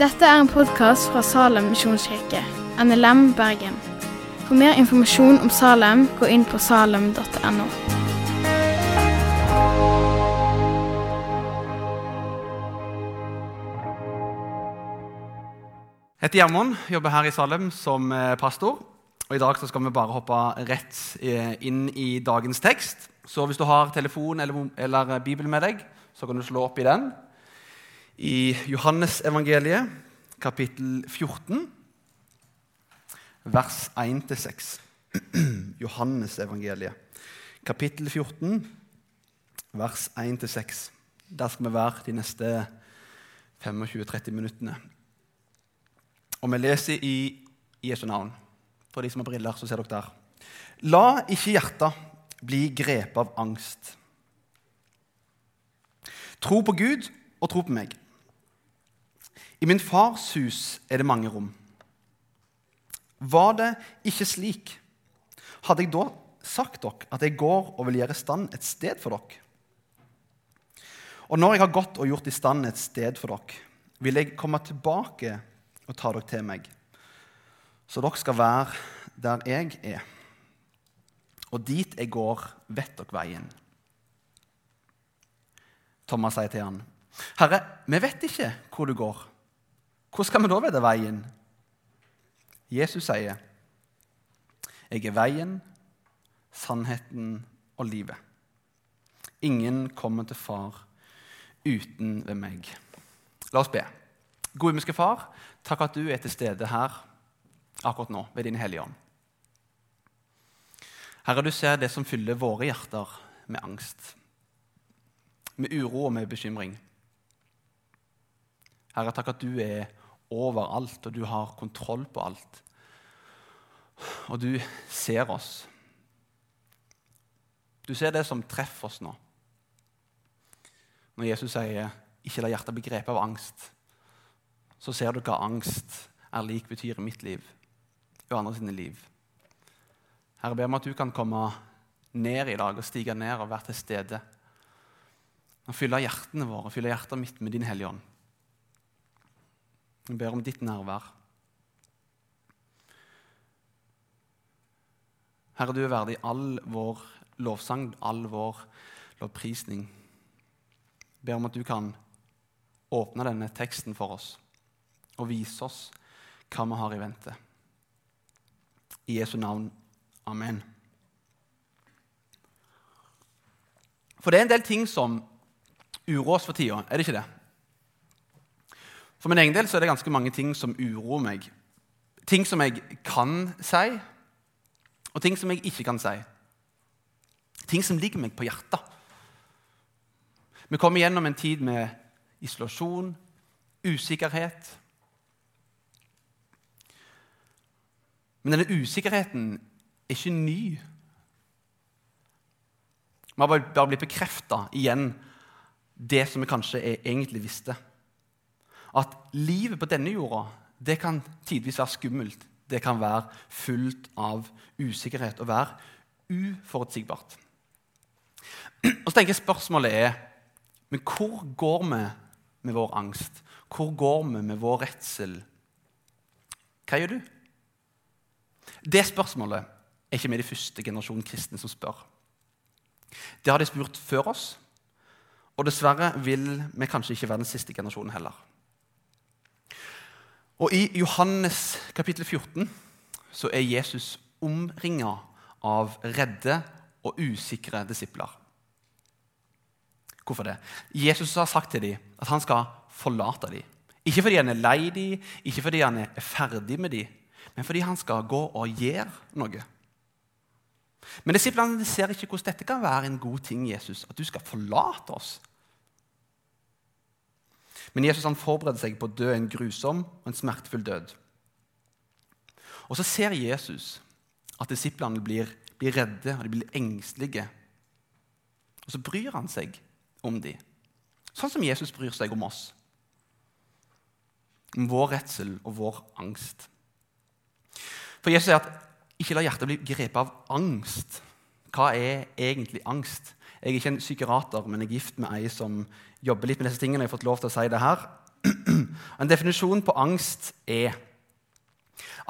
Dette er en podkast fra Salem misjonskirke, NLM Bergen. For mer informasjon om Salem, gå inn på salem.no. Jeg heter Gjermund, jobber her i Salem som eh, pastor. Og I dag skal vi bare hoppe rett eh, inn i dagens tekst. Så hvis du har telefon eller, eller Bibel med deg, så kan du slå opp i den. I Johannesevangeliet, kapittel 14, vers 1-6. Johannesevangeliet, kapittel 14, vers 1-6. Der skal vi være de neste 25-30 minuttene. Og vi leser i Jesu navn. For de som har briller, så ser dere der. La ikke hjertet bli grepet av angst. Tro på Gud og tro på meg. I min fars hus er det mange rom. Var det ikke slik, hadde jeg da sagt dere at jeg går og vil gjøre i stand et sted for dere. Og når jeg har gått og gjort i stand et sted for dere, vil jeg komme tilbake og ta dere til meg, så dere skal være der jeg er. Og dit jeg går, vet dere veien. Thomas sier til han, 'Herre, vi vet ikke hvor du går. Hvor skal vi da vite veien?' Jesus sier, 'Jeg er veien, sannheten og livet.' Ingen kommer til Far uten ved meg. La oss be. Gode himmelske Far, takk at du er til stede her akkurat nå ved Din Hellige Ånd. Herre, du ser det som fyller våre hjerter med angst, med uro og med bekymring. Herre, takk at du er overalt, og du har kontroll på alt. Og du ser oss. Du ser det som treffer oss nå. Når Jesus sier 'ikke la hjertet bli grepet av angst', så ser du hva angst er lik betyr i mitt liv og andre sine liv. Herre, ber om at du kan komme ned i dag og stige ned og være til stede. Og fylle hjertene våre, fylle hjertet mitt med din Hellige Ånd. Jeg ber om ditt nærvær. Herre, du er verdig all vår lovsang, all vår lovprisning. Jeg ber om at du kan åpne denne teksten for oss og vise oss hva vi har i vente. I Jesu navn. Amen. For det er en del ting som uroer oss for tida, er det ikke det? For min egen del så er det ganske mange ting som uroer meg. Ting som jeg kan si, og ting som jeg ikke kan si. Ting som ligger meg på hjertet. Vi kommer gjennom en tid med isolasjon, usikkerhet. Men denne usikkerheten er ikke ny. Vi har bare blitt bekrefta igjen det som vi kanskje egentlig visste. At livet på denne jorda det kan tidvis være skummelt. Det kan være fullt av usikkerhet og være uforutsigbart. Og så tenker jeg Spørsmålet er men hvor går vi med vår angst? Hvor går vi med vår redsel? Hva gjør du? Det spørsmålet er ikke vi de første generasjonen kristne som spør. Det har de spurt før oss, og dessverre vil vi kanskje ikke være den siste generasjonen heller. Og I Johannes kapittel 14 så er Jesus omringa av redde og usikre disipler. Hvorfor det? Jesus har sagt til dem at han skal forlate dem. Ikke fordi han er lei dem, ikke fordi han er ferdig med dem, men fordi han skal gå og gjøre noe. Men disiplene ser ikke hvordan dette kan være en god ting, Jesus, at du skal forlate oss. Men Jesus han forbereder seg på å dø en grusom og en smertefull død. Og så ser Jesus at disiplene blir, blir redde og de blir engstelige. Og så bryr han seg om dem, sånn som Jesus bryr seg om oss. Om vår redsel og vår angst. For Jesus sier at ikke la hjertet bli grepet av angst. Hva er egentlig angst? Jeg er ikke en psykiater, men jeg er gift med ei som jobber litt med disse tingene. Jeg har fått lov til å si det her. En definisjon på angst er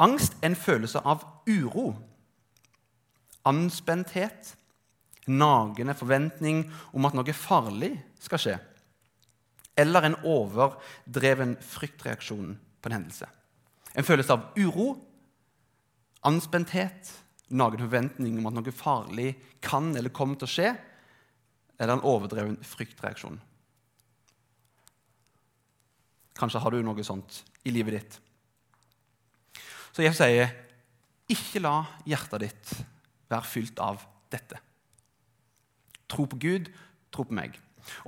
Angst er en følelse av uro, anspenthet, nagende forventning om at noe farlig skal skje, eller en overdreven fryktreaksjon på en hendelse. En følelse av uro, anspenthet, noen forventning om at noe farlig kan eller kommer til å skje, eller en overdreven fryktreaksjon. Kanskje har du noe sånt i livet ditt. Så jeg sier, ikke la hjertet ditt være fylt av dette. Tro på Gud, tro på meg.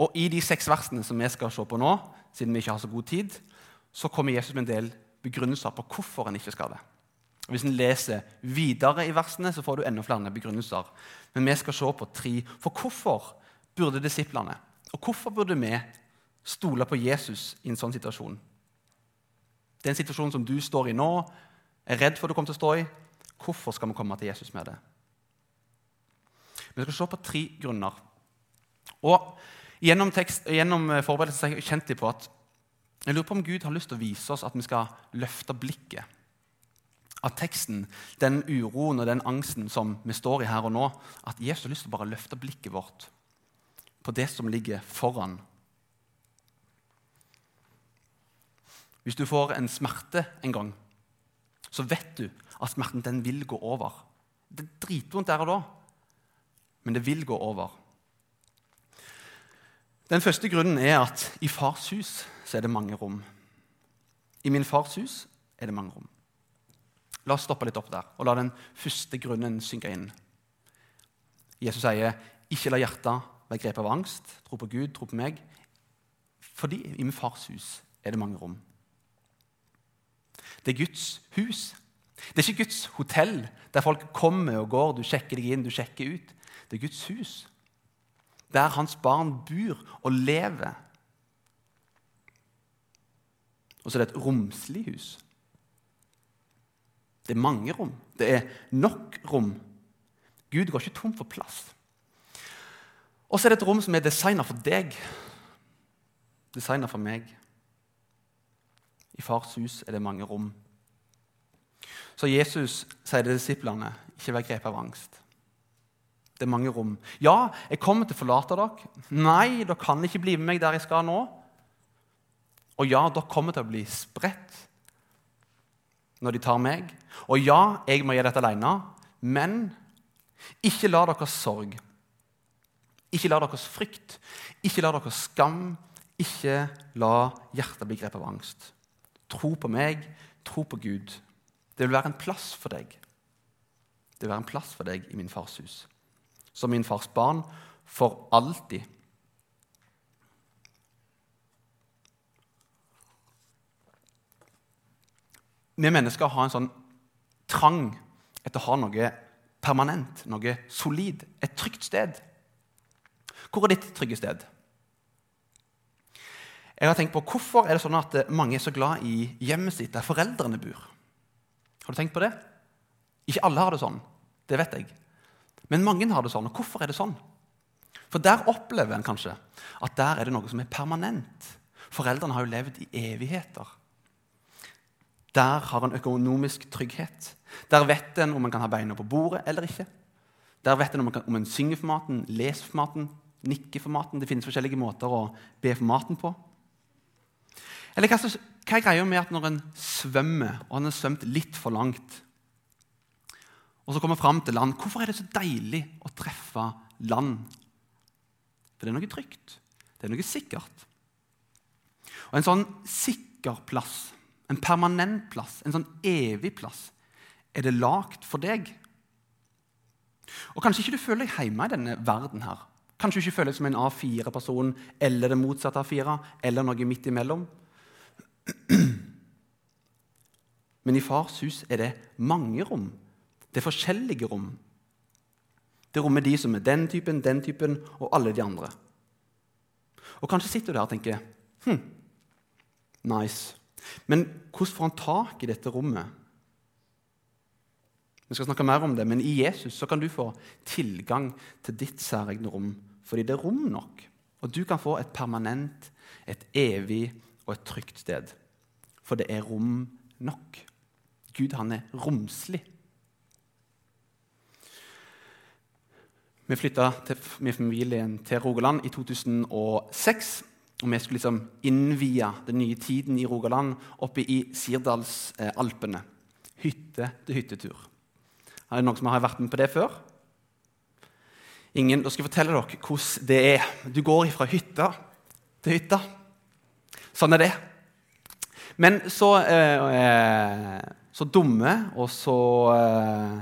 Og I de seks versene som vi skal se på nå, siden vi ikke har så god tid, så kommer Jesus med en del begrunnelser på hvorfor en ikke skal det. Hvis en leser videre i versene, så får du enda flere begrunnelser. Men vi skal se på tre. For hvorfor burde disiplene, og hvorfor burde vi stole på Jesus i en sånn situasjon? Det er en situasjon som du står i nå, er redd for du kommer til å stå i. Hvorfor skal vi komme til Jesus med det? Vi skal se på tre grunner. Og Gjennom, gjennom eh, forberedelsen har jeg kjent på at jeg lurer på om Gud har lyst til å vise oss at vi skal løfte blikket. At teksten, den uroen og den angsten som vi står i her og nå, at Jesus har lyst til å bare løfte blikket vårt på det som ligger foran Hvis du får en smerte en gang, så vet du at smerten den vil gå over. Det er dritvondt der og da, men det vil gå over. Den første grunnen er at i fars hus så er det mange rom. I min fars hus er det mange rom. La oss stoppe litt opp der og la den første grunnen synke inn. Jesus sier, 'Ikke la hjertet være grepet av angst. Tro på Gud, tro på meg.' Fordi i min fars hus er det mange rom. Det er Guds hus. Det er ikke Guds hotell der folk kommer og går. Du sjekker deg inn, du sjekker ut. Det er Guds hus, der hans barn bor og lever. Og så er det et romslig hus. Det er mange rom. Det er nok rom. Gud går ikke tom for plass. Og så er det et rom som er designa for deg. Designa for meg. I fars hus er det mange rom. Så Jesus sier til disiplene ikke vær grepet av angst. Det er mange rom. Ja, jeg kommer til å forlate dere. Nei, dere kan ikke bli med meg der jeg skal nå. Og ja, dere kommer til å bli spredt når de tar meg. Og ja, jeg må gjøre dette alene. Men ikke la deres sorg, ikke la deres frykt, ikke la deres skam, ikke la hjertet bli grepet av angst. Tro på meg, tro på Gud. Det vil være en plass for deg. Det vil være en plass for deg i min fars hus. Som min fars barn for alltid. Vi mennesker har en sånn trang etter å ha noe permanent, noe solid, et trygt sted. Hvor er ditt trygge sted? Jeg har tenkt på Hvorfor er det sånn at mange er så glad i hjemmet sitt der foreldrene bor? Har du tenkt på det? Ikke alle har det sånn, det vet jeg. Men mange har det sånn. Og hvorfor er det sånn? For der opplever en kanskje at der er det noe som er permanent. Foreldrene har jo levd i evigheter. Der har en økonomisk trygghet. Der vet en om en kan ha beina på bordet eller ikke. Der vet en om en, kan, om en synger for maten, leser for maten, nikker for maten. Det finnes forskjellige måter å be for maten på. Eller hva, hva er greia med at når en svømmer, og han har svømt litt for langt, og så kommer fram til land, hvorfor er det så deilig å treffe land? For det er noe trygt. Det er noe sikkert. Og en sånn sikker plass, en permanent plass, en sånn evig plass, er det lagd for deg. Og Kanskje ikke du føler deg hjemme i denne verden. her. Kanskje du ikke føler deg som en A4-person eller det motsatte av 4, eller noe midt imellom. Men i fars hus er det mange rom. Det er forskjellige rom. Det rommer de som er den typen, den typen og alle de andre. Og Kanskje sitter du der og tenker hm, nice. Men hvordan får han tak i dette rommet? Vi skal snakke mer om det, men i Jesus så kan du få tilgang til ditt særegne rom fordi det er rom nok. Og du kan få et permanent, et evig og et trygt sted. For det er rom nok. Gud, han er romslig. Vi flytta med familien til Rogaland i 2006. Og vi skulle liksom innvie den nye tiden i Rogaland oppe i Sirdalsalpene. Hytte til hyttetur. Er det noen som har vært med på det før? Ingen. Da skal jeg fortelle dere hvordan det er. Du går fra hytta til hytta. Sånn er det. Men så, eh, så dumme og så eh,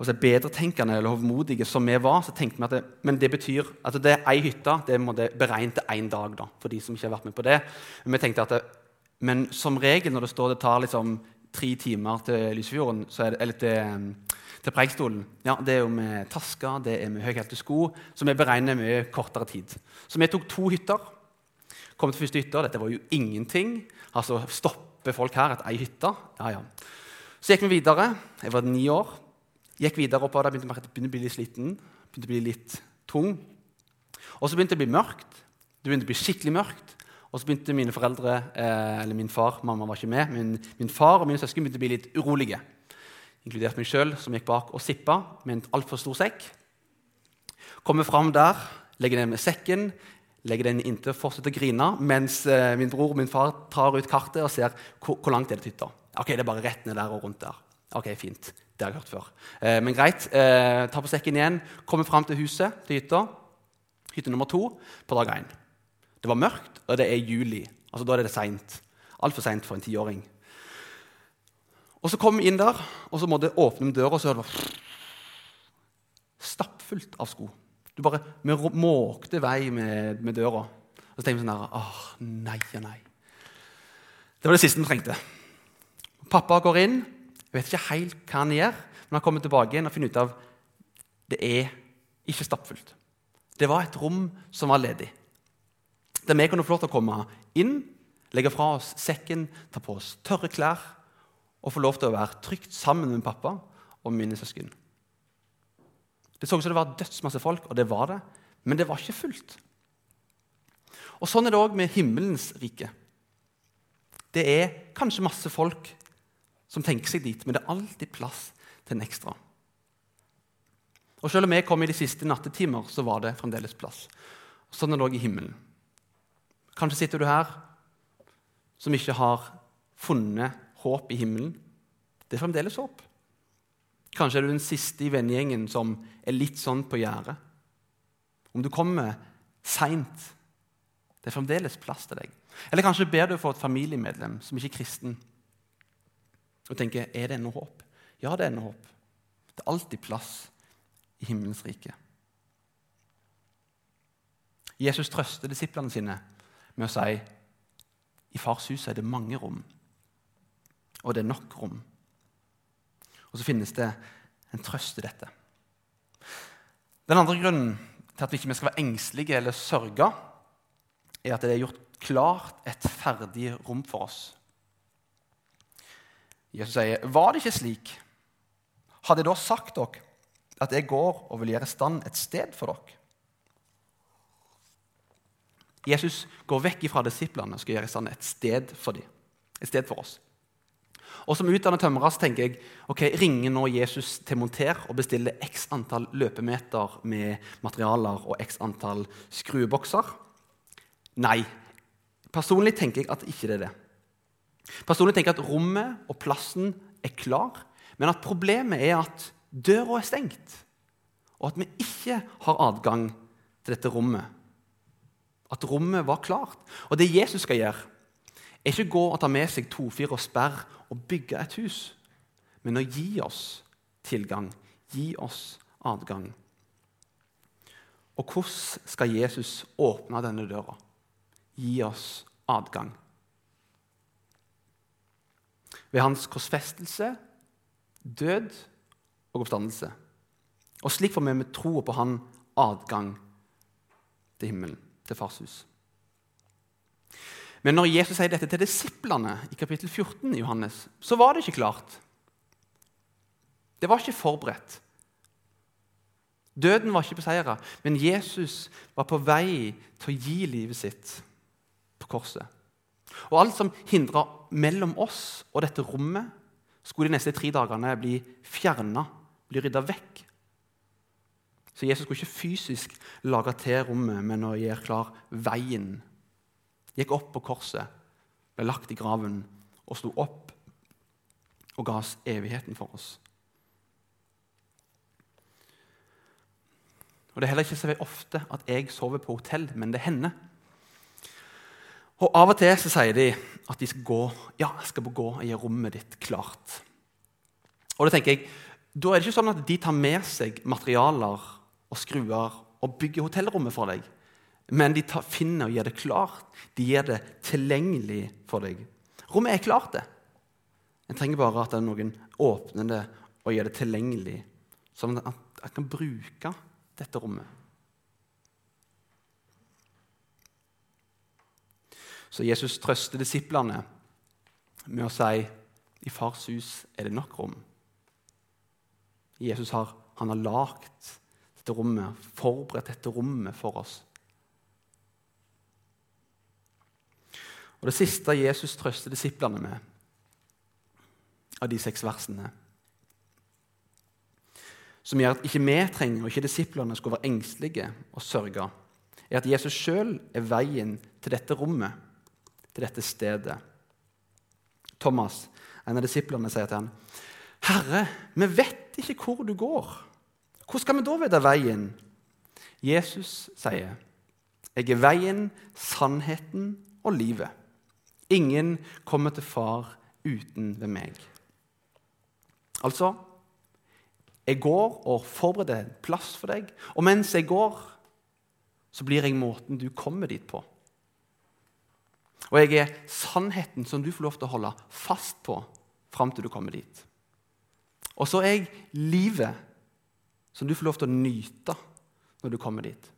og bedretenkende eller hovmodige som vi var, så tenkte vi at det, men det betyr at det er ei hytte. Det må det beregne til én dag, da, for de som ikke har vært med på det. Men vi tenkte at det, men som regel når det står det tar liksom tre timer til Lysefjorden, det, eller til, til Preikestolen ja, Det er jo med tasker, det er med høyhælte sko, så vi beregner mye kortere tid. Så vi tok to hytter. Kom til første hytta. Dette var jo ingenting. Altså, Stopper folk her etter ei hytte? Ja, ja. Så gikk vi videre. Jeg var ni år. Gikk videre oppover, begynte jeg begynte å bli litt sliten. Begynte å bli litt tung. Og så begynte det å bli mørkt. Det begynte å bli skikkelig mørkt. Og så begynte mine foreldre, eh, eller min far Mamma var ikke med, men min far og mine søsken begynte å bli litt urolige. Inkludert meg sjøl, som gikk bak og sippa med en altfor stor sekk. Kommer fram der, legger den med sekken, legger den inntil og fortsetter å grine, mens eh, min bror og min far tar ut kartet og ser hvor, hvor langt er det til hytta. Ok, det er bare rett ned der og rundt der. Ok, fint. Det har jeg hørt før. Eh, men greit. Eh, ta på sekken igjen. Kommer fram til huset, til hytta. Hytte nummer to på dag én. Det var mørkt, og det er juli. Altså, Da er det seint. Altfor seint for en tiåring. Og Så kom vi inn der, og så måtte jeg åpne døra, og så var det stappfullt av sko. Du bare måkte vei med, med døra. Og så tenkte vi sånn her Åh, nei og nei. Det var det siste vi trengte. Pappa går inn. Jeg vet ikke helt hva han gjør, men han kommer tilbake igjen og finner ut av det er ikke stappfullt. Det var et rom som var ledig. Der vi kunne få lov til å komme inn, legge fra oss sekken, ta på oss tørre klær og få lov til å være trygt sammen med pappa og mine søsken. Det så ut som det var dødsmasse folk, og det var det, men det var ikke fullt. Og Sånn er det òg med himmelens rike. Det er kanskje masse folk som tenker seg dit, men det er alltid plass til en ekstra. Og Selv om jeg kom i de siste nattetimer, så var det fremdeles plass. Sånn er det òg i himmelen. Kanskje sitter du her som ikke har funnet håp i himmelen. Det er fremdeles håp. Kanskje er du den siste i vennegjengen som er litt sånn på gjerdet. Om du kommer seint, det er fremdeles plass til deg. Eller kanskje ber du for et familiemedlem som ikke er kristen og tenker er det ennå håp. Ja, det er ennå håp. Det er alltid plass i himmelens rike. Jesus trøster disiplene sine med å si i fars hus er det mange rom, og det er nok rom. Og så finnes det en trøst i dette. Den andre grunnen til at vi ikke skal være engstelige eller sørge, er at det er gjort klart et ferdig rom for oss. Jesus sier, 'Var det ikke slik?' Hadde jeg da sagt dere at jeg går og vil gjøre stand et sted for dere? Jesus går vekk fra disiplene og skal gjøre stand et sted for dem. Et sted for oss. Og Som utdannet tømrer tenker jeg ok, ringer nå Jesus til monter og bestiller x antall løpemeter med materialer og x antall skruebokser? Nei. Personlig tenker jeg at ikke det er det. Personlig tenker jeg at rommet og plassen er klar, men at problemet er at døra er stengt, og at vi ikke har adgang til dette rommet. At rommet var klart. Og det Jesus skal gjøre, er ikke gå og ta med seg tofir og sperr og bygge et hus, men å gi oss tilgang, gi oss adgang. Og hvordan skal Jesus åpne denne døra? Gi oss adgang ved hans korsfestelse, død og oppstandelse. Og slik får vi med troa på han adgang til himmelen, til fars hus. Men når Jesus sier dette til disiplene i kapittel 14 i Johannes, så var det ikke klart. Det var ikke forberedt. Døden var ikke beseira, men Jesus var på vei til å gi livet sitt på korset. Og alt som hindra mellom oss og dette rommet, skulle de neste tre dagene bli fjerna, bli rydda vekk. Så Jesus skulle ikke fysisk lage til rommet, men å gjøre klar veien. Gikk opp på korset, ble lagt i graven og sto opp og ga oss evigheten for oss. Og Det er heller ikke så ofte at jeg sover på hotell, men det hender. Og Av og til så sier de at de skal gå ja, skal gå og gjøre rommet ditt klart. Og Da tenker jeg, da er det ikke sånn at de tar med seg materialer og skruer og bygger hotellrommet for deg. Men de tar, finner og gjør det klart. De gjør det tilgjengelig for deg. Rommet er klart, det. En trenger bare at noen åpner det og gjør det tilgjengelig, sånn at jeg kan bruke dette rommet. Så Jesus trøster disiplene med å si i fars hus er det nok rom. Jesus har, han har lagd dette rommet, forberedt dette rommet for oss. Og Det siste Jesus trøster disiplene med, av de seks versene, som gjør at ikke vi trenger, og ikke disiplene skulle være engstelige og sørge, er at Jesus sjøl er veien til dette rommet til dette stedet. Thomas, en av disiplene, sier til ham, 'Herre, vi vet ikke hvor du går. Hvor skal vi da vite veien?' Jesus sier, 'Jeg er veien, sannheten og livet.' Ingen kommer til far uten ved meg. Altså, jeg går og forbereder en plass for deg, og mens jeg går, så blir jeg måten du kommer dit på. Og jeg er sannheten som du får lov til å holde fast på fram til du kommer dit. Og så er jeg livet som du får lov til å nyte når du kommer dit.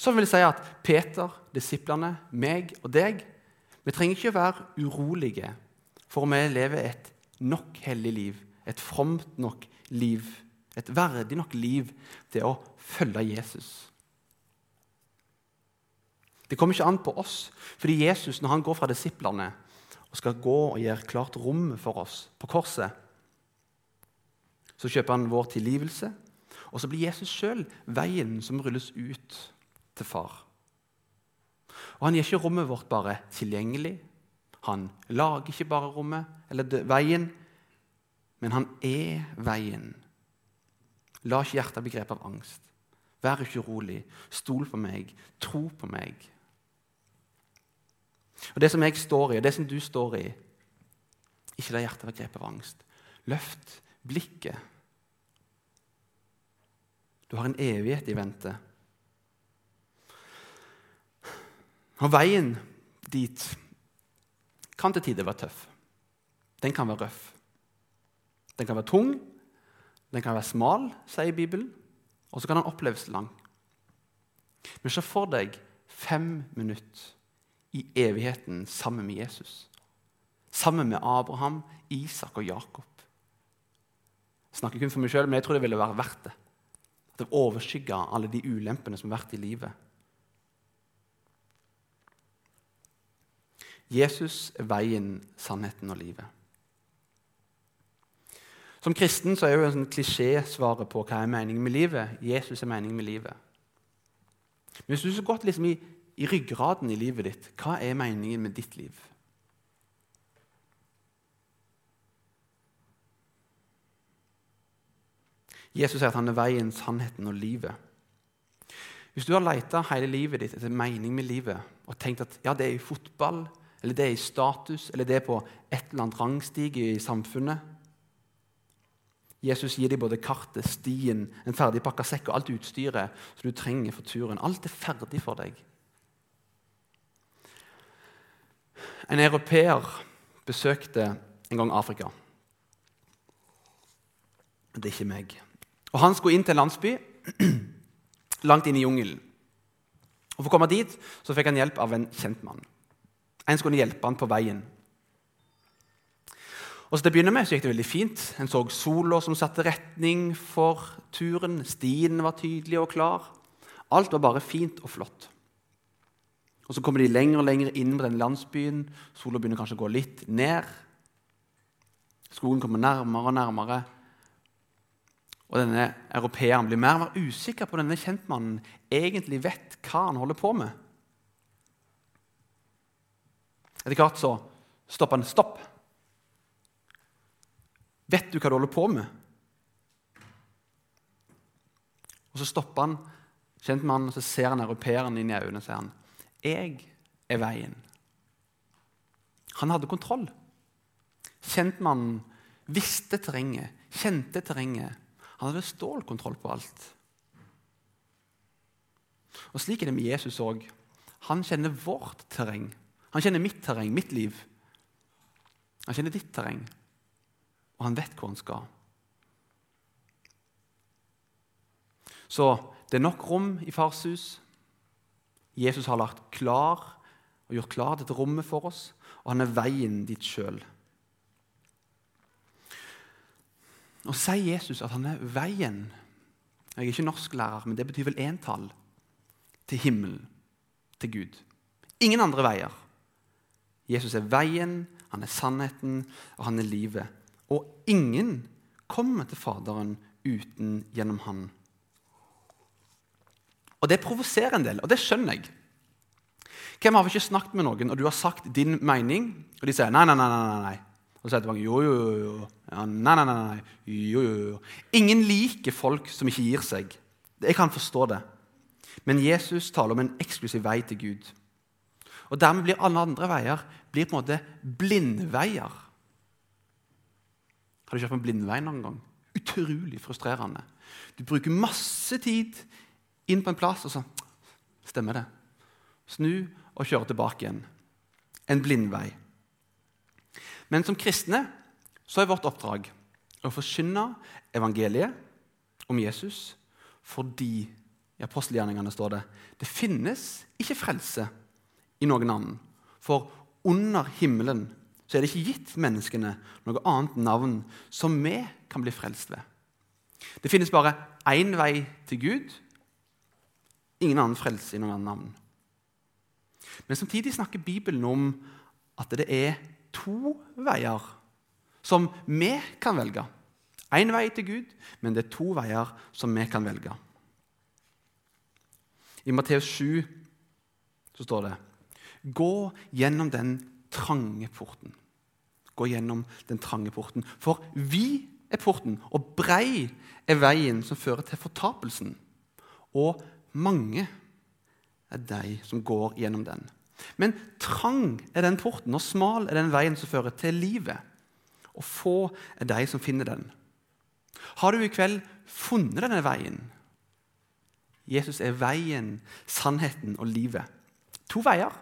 Så vil jeg si at Peter, disiplene, meg og deg vi trenger ikke være urolige for om vi lever et nok hellig liv, et fromt nok liv, et verdig nok liv til å følge Jesus. Det kommer ikke an på oss, fordi Jesus, når han går fra disiplene og skal gå og gjøre klart rommet for oss på korset, så kjøper han vår tilgivelse, og så blir Jesus sjøl veien som rulles ut til far. Og Han gjør ikke rommet vårt bare tilgjengelig. Han lager ikke bare rommet eller veien, men han er veien. La ikke hjertet bli grepet av angst. Vær ikke urolig. Stol på meg. Tro på meg. Og Det som jeg står i, og det som du står i Ikke la hjertet være grepet av angst. Løft blikket. Du har en evighet i vente. Og veien dit kan til tider være tøff. Den kan være røff. Den kan være tung, den kan være smal, sier Bibelen, og så kan den oppleves lang. Men se for deg fem minutter i evigheten sammen med Jesus. Sammen med Abraham, Isak og Jakob. Jeg snakker kun for meg sjøl, men jeg tror det ville være verdt det. At det overskygga alle de ulempene som har vært i livet. Jesus er veien, sannheten og livet. Som kristen så er jo en sånn klisjé svaret på hva er meningen med livet. Jesus er meningen med livet. Men hvis du så godt liksom i i ryggraden i livet ditt. Hva er meningen med ditt liv? Jesus sier at han er veien, sannheten og livet. Hvis du har leita hele livet ditt etter mening med livet og tenkt at ja, det er i fotball, eller det er i status, eller det er på et eller annet rangstige i samfunnet Jesus gir deg både kartet, stien, en ferdigpakka sekk og alt utstyret som du trenger for turen. Alt er ferdig for deg. En europeer besøkte en gang Afrika. Det er ikke meg. Og Han skulle inn til en landsby langt inn i jungelen. Og For å komme dit så fikk han hjelp av en kjent mann. En skulle hjelpe han på veien. Og så Til å begynne med så gikk det veldig fint. En så sola som satte retning for turen. Stien var tydelig og klar. Alt var bare fint og flott. Og Så kommer de lenger og lenger inn på den landsbyen. Sola begynner kanskje å gå litt ned. Skogen kommer nærmere og nærmere. Og denne europeeren blir mer og mer usikker på denne kjentmannen egentlig vet hva han holder på med. Etter hvert så stopper han. Stopp! Vet du hva du holder på med? Og Så stopper han kjentmannen, og så ser han europeeren inn i øynene og sier han, 'Jeg er veien'. Han hadde kontroll. Kjentmannen visste terrenget, kjente terrenget. Han hadde stålkontroll på alt. Og Slik er det med Jesus òg. Han kjenner vårt terreng. Han kjenner mitt terreng, mitt liv. Han kjenner ditt terreng, og han vet hvor han skal. Så det er nok rom i fars hus. Jesus har lagt klar og gjort klar dette rommet for oss, og han er veien dit sjøl. Og sier Jesus at han er veien Jeg er ikke norsklærer, men det betyr vel entall til himmelen, til Gud. Ingen andre veier. Jesus er veien, han er sannheten, og han er livet. Og ingen kommer til Faderen uten gjennom han. Og Det provoserer en del, og det skjønner jeg. Hvem har ikke snakket med noen, og du har sagt din mening, og de sier nei, nei, nei, nei, nei. Og så sier tilbake jo, jo, jo. Ja, nei, nei, nei, nei. Jo, jo, jo. Ingen liker folk som ikke gir seg. Jeg kan forstå det. Men Jesus taler om en eksklusiv vei til Gud. Og Dermed blir alle andre veier blir på en måte blindveier. Har du kjørt på en blindvei noen gang? Utrolig frustrerende. Du bruker masse tid inn på en plass, og så stemmer det. Snu og kjøre tilbake igjen. En blindvei. Men som kristne så er vårt oppdrag å forkynne evangeliet om Jesus fordi i apostelgjerningene står det det finnes ikke frelse i noen annen. For under himmelen så er det ikke gitt menneskene noe annet navn som vi kan bli frelst ved. Det finnes bare én vei til Gud. Ingen annen frelse i noen annen navn. Men samtidig snakker Bibelen om at det er to veier som vi kan velge. Én vei til Gud, men det er to veier som vi kan velge. I Matteus 7 så står det Gå gjennom den trange porten. Gå gjennom den trange porten. For vi er porten, og brei er veien som fører til fortapelsen. Og mange er de som går gjennom den. Men trang er den porten, og smal er den veien som fører til livet. Og få er de som finner den. Har du i kveld funnet denne veien? Jesus er veien, sannheten og livet. To veier,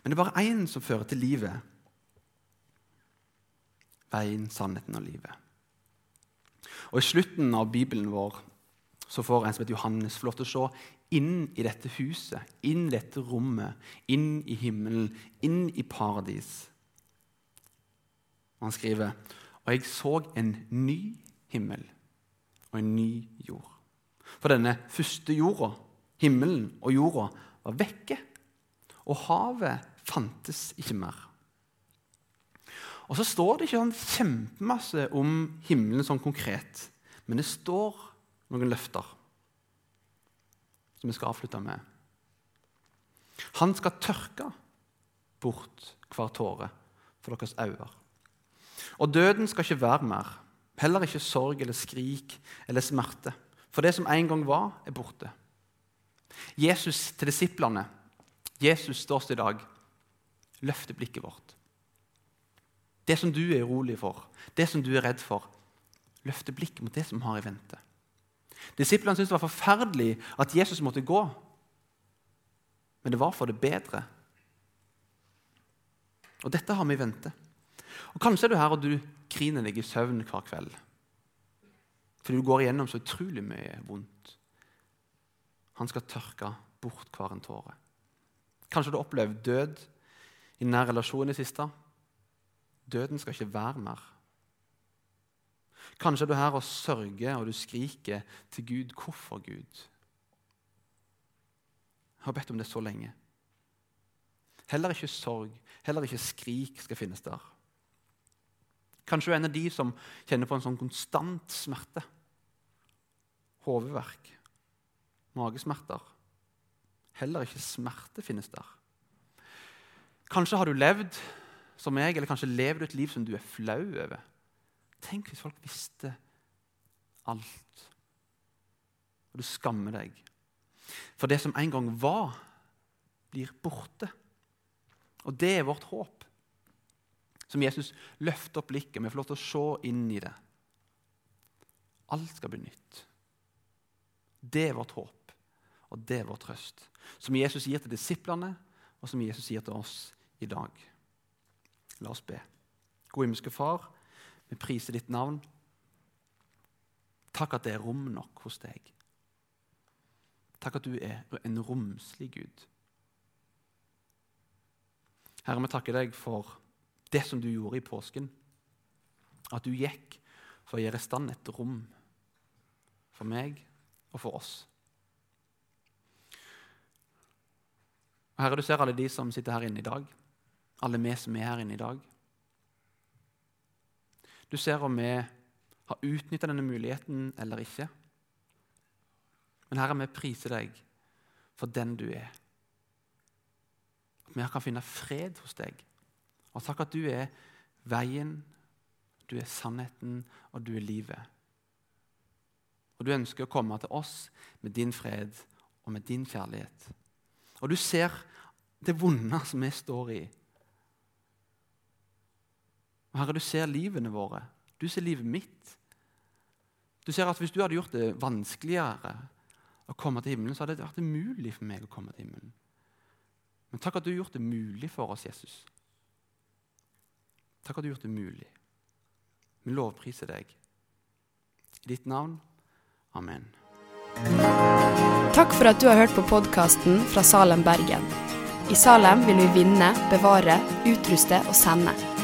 men det er bare én som fører til livet. Veien, sannheten og livet. Og I slutten av Bibelen vår så får en som heter Johannes, få lov til å se inn i dette huset, inn i dette rommet, inn i himmelen, inn i paradis. Og han skriver Og jeg så en ny himmel og en ny jord. For denne første jorda, himmelen og jorda, var vekke. Og havet fantes ikke mer. Og så står det ikke sånn kjempemasse om himmelen sånn konkret, men det står noen løfter som vi skal avslutte med. Han skal tørke bort hver tåre for deres øyne. Og døden skal ikke være mer. Heller ikke sorg eller skrik eller smerte. For det som en gang var, er borte. Jesus til disiplene. Jesus står i dag. Løfter blikket vårt. Det som du er urolig for, det som du er redd for, løfter blikket mot det som har i vente. Disiplene syntes det var forferdelig at Jesus måtte gå, men det var for det bedre. Og dette har vi i vente. Og Kanskje er du her og du griner deg i søvn hver kveld fordi du går igjennom så utrolig mye vondt. Han skal tørke bort hver en tåre. Kanskje du har opplevd død i nær relasjon i det siste. Døden skal ikke være mer. Kanskje er du her og sørger og du skriker til Gud. Hvorfor, Gud? Jeg har bedt om det så lenge. Heller ikke sorg, heller ikke skrik skal finnes der. Kanskje du er en av de som kjenner på en sånn konstant smerte. Hodeverk, magesmerter. Heller ikke smerte finnes der. Kanskje har du levd som meg, eller kanskje lever du et liv som du er flau over. Tenk hvis folk visste alt, og du skammer deg. For det som en gang var, blir borte. Og det er vårt håp. Som Jesus løfter opp blikket, vi får lov til å se inn i det. Alt skal bli nytt. Det er vårt håp, og det er vår trøst. Som Jesus gir til disiplene, og som Jesus gir til oss i dag. La oss be. Gode himmelske Far, vi priser ditt navn. Takk at det er rom nok hos deg. Takk at du er en romslig Gud. Herre, vi takker deg for det som du gjorde i påsken. At du gikk for å gjøre i stand et rom for meg og for oss. Herre, du ser alle de som sitter her inne i dag. Alle vi som er her inne i dag. Du ser om vi har utnytta denne muligheten eller ikke. Men Herre, vi priser deg for den du er. At vi kan finne fred hos deg. Og takk at du er veien, du er sannheten, og du er livet. Og du ønsker å komme til oss med din fred og med din kjærlighet. Og du ser det vonde som vi står i. Og Herre, du ser livene våre. Du ser livet mitt. Du ser at Hvis du hadde gjort det vanskeligere å komme til himmelen, så hadde det vært umulig for meg å komme til himmelen. Men takk at du har gjort det mulig for oss, Jesus. Takk at du har gjort det mulig. Vi lovpriser deg. I ditt navn. Amen. Takk for at du har hørt på podkasten fra Salem, Bergen. I Salem vil vi vinne, bevare, utruste og sende.